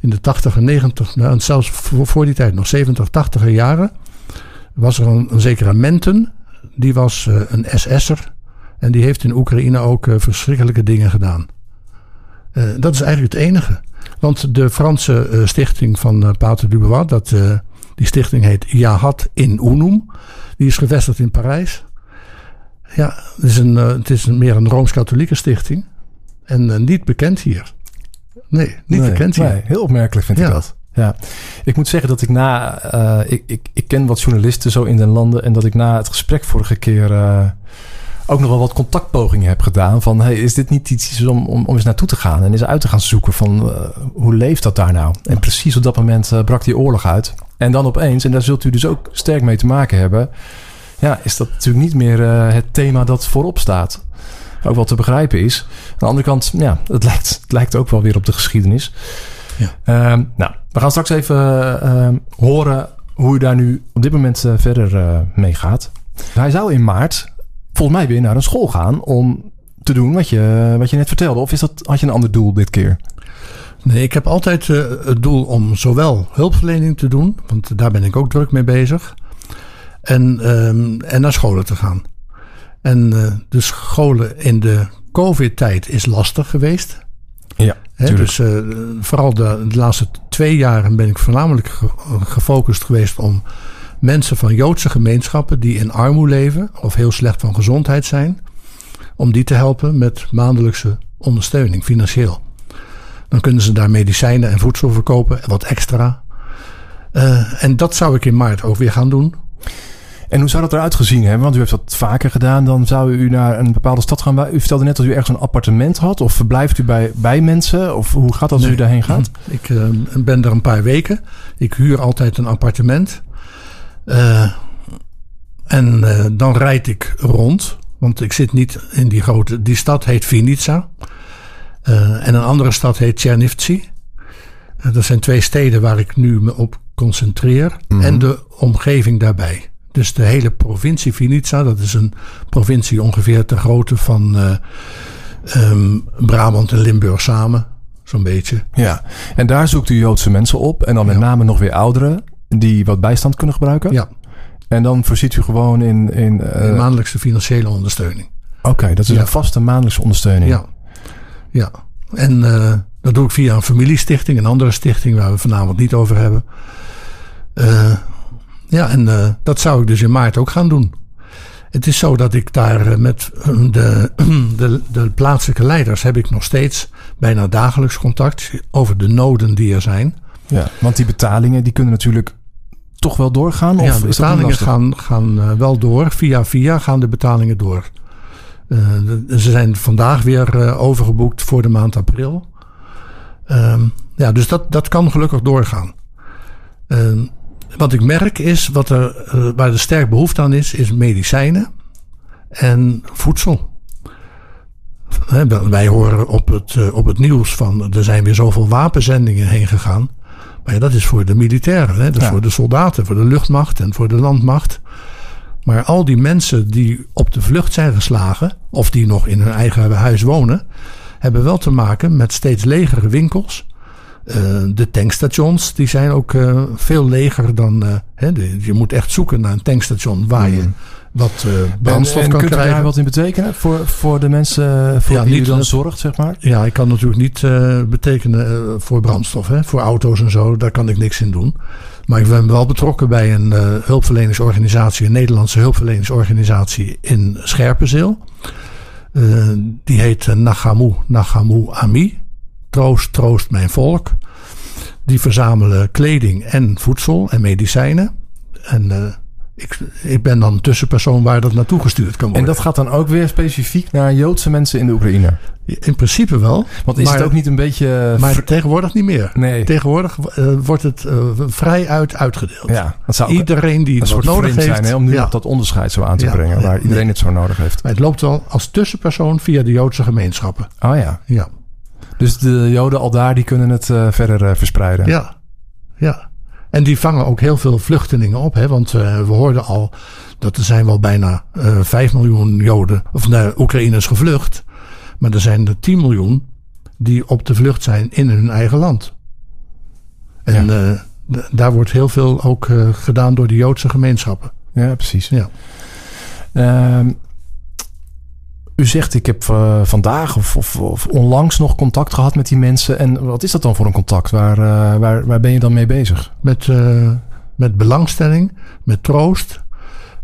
Speaker 2: In de 80 en 90, nou, zelfs voor, die tijd nog 70, 80 jaren, was er een, een zekere Menten. Die was eh, een SS'er. En die heeft in Oekraïne ook eh, verschrikkelijke dingen gedaan. Eh, dat is eigenlijk het enige. Want de Franse stichting van Pater Dubois, dat, die stichting heet Jahad in Unum. Die is gevestigd in Parijs. Ja, het is, een, het is meer een Rooms-Katholieke stichting. En eh, niet bekend hier. Nee, niet
Speaker 1: Nee,
Speaker 2: bekend hier.
Speaker 1: nee, heel opmerkelijk vind
Speaker 2: Ja.
Speaker 1: ik dat. Ja. Ik moet zeggen dat ik na... eh, ik, ik, ik ken wat journalisten zo in de landen... en dat ik na het gesprek vorige keer... eh, ook nog wel wat contactpogingen heb gedaan. Van, hey, is dit niet iets om, om, om eens naartoe te gaan... en eens uit te gaan zoeken van... hoe leeft dat daar nou? En precies op dat moment brak die oorlog uit. En dan opeens, en daar zult u dus ook sterk mee te maken hebben... ja, is dat natuurlijk niet meer het thema dat voorop staat. Ook wel te begrijpen is. Aan de andere kant, ja, het lijkt, het lijkt ook wel weer op de geschiedenis.
Speaker 2: Ja.
Speaker 1: Ehm, nou, we gaan straks even ehm, horen hoe u daar nu op dit moment eh, verder eh, mee gaat. Hij zou in maart volgens mij weer naar een school gaan om te doen wat je, wat je net vertelde. Of is dat, had je een ander doel dit keer?
Speaker 2: Nee, ik heb altijd eh, het doel om zowel hulpverlening te doen, want daar ben ik ook druk mee bezig, en, ehm, en naar scholen te gaan. En eh, de scholen in de COVID-tijd is lastig geweest.
Speaker 1: Ja,
Speaker 2: dus eh, vooral de, de laatste twee jaren ben ik voornamelijk ge- gefocust geweest om mensen van Joodse gemeenschappen die in armoede leven of heel slecht van gezondheid zijn, om die te helpen met maandelijkse ondersteuning, financieel. Dan kunnen ze daar medicijnen en voedsel verkopen en wat extra. Eh, en dat zou ik in maart ook weer gaan doen.
Speaker 1: En hoe zou dat eruit gezien hebben? Want u heeft dat vaker gedaan. Dan zou u naar een bepaalde stad gaan. U vertelde net dat u ergens een appartement had. Of verblijft u bij, bij mensen? Of hoe gaat dat als u daarheen gaat?
Speaker 2: Ik eh, ben er een paar weken. Ik huur altijd een appartement. Eh, en eh, dan rijd ik rond. Want ik zit niet in die grote... Die stad heet Vinica. En een andere stad heet Chernivtsi. Dat zijn twee steden waar ik nu me op concentreer.
Speaker 1: Mhm.
Speaker 2: En de omgeving daarbij. Dus de hele provincie Vinica, dat is een provincie ongeveer ter grootte van uh, um, Brabant en Limburg samen. Zo'n beetje.
Speaker 1: Ja, en daar zoekt u Joodse mensen op. En dan met
Speaker 2: Ja.
Speaker 1: name nog weer ouderen die wat bijstand kunnen gebruiken.
Speaker 2: Ja,
Speaker 1: En dan voorziet u gewoon in... in eh,
Speaker 2: de maandelijkse financiële ondersteuning.
Speaker 1: Oké, dat is
Speaker 2: Ja.
Speaker 1: een vaste maandelijkse ondersteuning.
Speaker 2: Ja, ja. En eh, dat doe ik via een familiestichting, een andere stichting waar we vanavond niet over hebben. Eh, ja, en eh, dat zou ik dus in maart ook gaan doen. Het is zo dat ik daar eh, met eh, de, de, de plaatselijke leiders heb ik nog steeds bijna dagelijks contact over de noden die er zijn.
Speaker 1: Ja, want die betalingen die kunnen natuurlijk toch wel doorgaan? Of
Speaker 2: ja, de betalingen gaan, gaan eh, wel door. Via via gaan de betalingen door. Ze zijn vandaag weer overgeboekt voor de maand april. Ehm, ja, dus dat, dat kan gelukkig doorgaan. Ehm, wat ik merk is, wat er, eh, waar er sterk behoefte aan is, is medicijnen en voedsel. Wij- horen op het, eh, op het nieuws van er zijn weer zoveel wapenzendingen heen gegaan. Maar ja, dat is voor de militairen, hè? dat is
Speaker 1: Ja.
Speaker 2: voor de soldaten, voor de luchtmacht en voor de landmacht. Maar al die mensen die op de vlucht zijn geslagen, of die nog in hun eigen huis wonen, hebben wel te maken met steeds legere winkels. Eh, de tankstations die zijn ook eh, veel leger dan. eh, hè, de- je moet echt zoeken naar een tankstation waar je wat eh,
Speaker 1: En,
Speaker 2: brandstof
Speaker 1: en
Speaker 2: kan
Speaker 1: kunt
Speaker 2: krijgen.
Speaker 1: daar wat in betekenen voor, voor de mensen voor
Speaker 2: Ja,
Speaker 1: wie u dan
Speaker 2: dat-
Speaker 1: zorgt, zeg maar?
Speaker 2: Ja, ik kan natuurlijk niet betekenen voor brandstof, hè, voor auto's en zo. Daar kan ik niks in doen. Maar ik ben wel betrokken bij een hulpverleningsorganisatie, een Nederlandse hulpverleningsorganisatie in Scherpenzeel. Die heet Nagamu, Nagamu Ami. Troost, troost mijn volk. Die verzamelen kleding en voedsel en medicijnen. En eh, ik, ik ben dan tussenpersoon waar dat naartoe gestuurd kan
Speaker 1: En
Speaker 2: worden.
Speaker 1: dat gaat dan ook weer specifiek naar Joodse mensen in de Oekraïne?
Speaker 2: In principe wel.
Speaker 1: Want is
Speaker 2: Maar-
Speaker 1: het ook niet een beetje... eh,
Speaker 2: Maar tegenwoordig niet meer.
Speaker 1: nee,
Speaker 2: Tegenwoordig eh, wordt het eh, vrij uit uitgedeeld.
Speaker 1: ja, dat zou
Speaker 2: Iedereen die het
Speaker 1: soort
Speaker 2: nodig heeft.
Speaker 1: zijn hè, om nu
Speaker 2: ja.
Speaker 1: dat onderscheid zo aan te
Speaker 2: Ja,
Speaker 1: brengen, waar iedereen het zo nodig heeft.
Speaker 2: Maar het loopt wel als tussenpersoon via de Joodse gemeenschappen.
Speaker 1: Oh ja,
Speaker 2: Ja,
Speaker 1: dus de Joden al daar, die kunnen het eh, verder eh, verspreiden.
Speaker 2: ja, ja. En die vangen ook heel veel vluchtelingen op. Hè? Want eh, we hoorden al dat er zijn wel bijna eh 5 miljoen Joden, of nee, Oekraïners gevlucht. Maar er zijn er 10 miljoen die op de vlucht zijn in hun eigen land. En daar wordt heel veel ook gedaan door de Joodse gemeenschappen.
Speaker 1: Ja, precies.
Speaker 2: Ja.
Speaker 1: Ehm, u zegt, ik heb eh, vandaag of, of, of onlangs nog contact gehad met die mensen. En wat is dat dan voor een contact? Waar, eh, waar, waar ben je dan mee bezig?
Speaker 2: Met, eh, met belangstelling, met troost,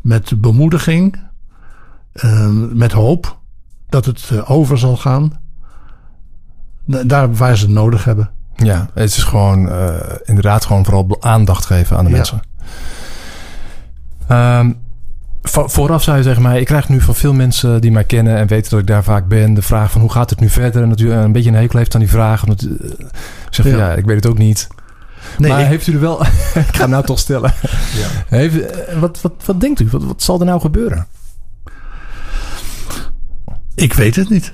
Speaker 2: met bemoediging, eh, met hoop dat het over zal gaan. Da- Daar waar ze het nodig hebben.
Speaker 1: Ja, het is gewoon inderdaad gewoon vooral aandacht geven aan de
Speaker 2: Ja.
Speaker 1: mensen. Ehm, vooraf zou je zeggen, mij, ik krijg nu van veel mensen die mij kennen en weten dat ik daar vaak ben, de vraag van hoe gaat het nu verder? En natuurlijk een beetje een hekel heeft aan die vraag. Omdat, eh, ik zeg
Speaker 2: Ja.
Speaker 1: ja. ik weet het ook niet.
Speaker 2: Nee,
Speaker 1: maar
Speaker 2: ik-
Speaker 1: heeft u er wel... ik ga hem nou toch stellen.
Speaker 2: Ja.
Speaker 1: Heeft, eh, wat, wat, wat denkt u? Wat, wat zal er nou gebeuren?
Speaker 2: Ik weet het niet.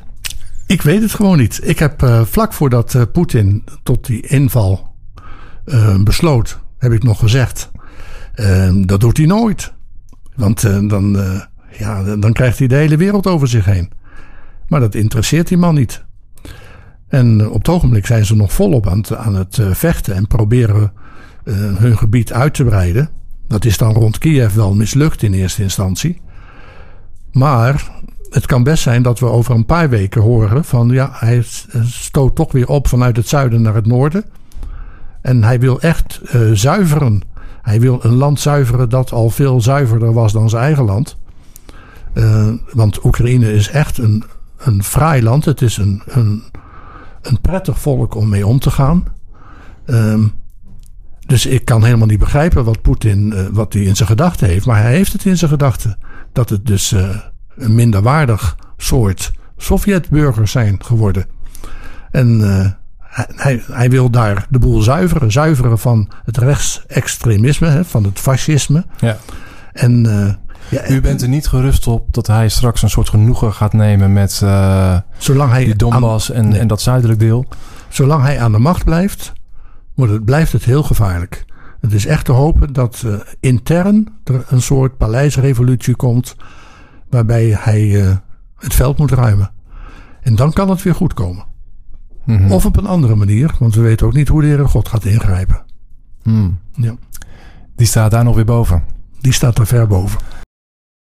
Speaker 2: Ik weet het gewoon niet. Ik heb eh, vlak voordat eh, Poetin tot die inval eh, besloot, heb ik nog gezegd. eh, dat doet hij nooit. Want eh, dan, eh, ja, dan krijgt hij de hele wereld over zich heen. Maar dat interesseert die man niet. En eh, op het ogenblik zijn ze nog volop aan het, aan het vechten en proberen hun gebied uit te breiden. Dat is dan rond Kiev wel mislukt in eerste instantie. Maar het kan best zijn dat we over een paar weken horen van ja, hij stoot toch weer op vanuit het zuiden naar het noorden. En hij wil echt zuiveren. Hij wil een land zuiveren dat al veel zuiverder was dan zijn eigen land. Eh, want Oekraïne is echt een, een fraai land. Het is een, een, een prettig volk om mee om te gaan. Ehm, dus ik kan helemaal niet begrijpen wat Poetin eh, wat hij in zijn gedachten heeft. Maar hij heeft het in zijn gedachten. Dat het dus eh, een minderwaardig soort Sovjetburgers zijn geworden. En hij, hij, wil daar de boel zuiveren. Zuiveren van het rechtsextremisme, hè, van het fascisme.
Speaker 1: Ja.
Speaker 2: En eh, ja,
Speaker 1: U bent er niet gerust op dat hij straks een soort genoegen gaat nemen met eh,
Speaker 2: zolang hij
Speaker 1: die
Speaker 2: aan-
Speaker 1: Donbass en,
Speaker 2: nee.
Speaker 1: en dat zuidelijk deel.
Speaker 2: zolang hij aan de macht blijft, wordt het, blijft het heel gevaarlijk. Het is echt te hopen dat uh, intern er een soort paleisrevolutie komt. waarbij hij uh, het veld moet ruimen. En dan kan het weer goed komen. Mm -hmm. Of op een andere manier, want we weten ook niet hoe de Heer God gaat ingrijpen.
Speaker 1: Mm.
Speaker 2: Ja.
Speaker 1: Die staat daar nog weer boven.
Speaker 2: Die staat er ver boven.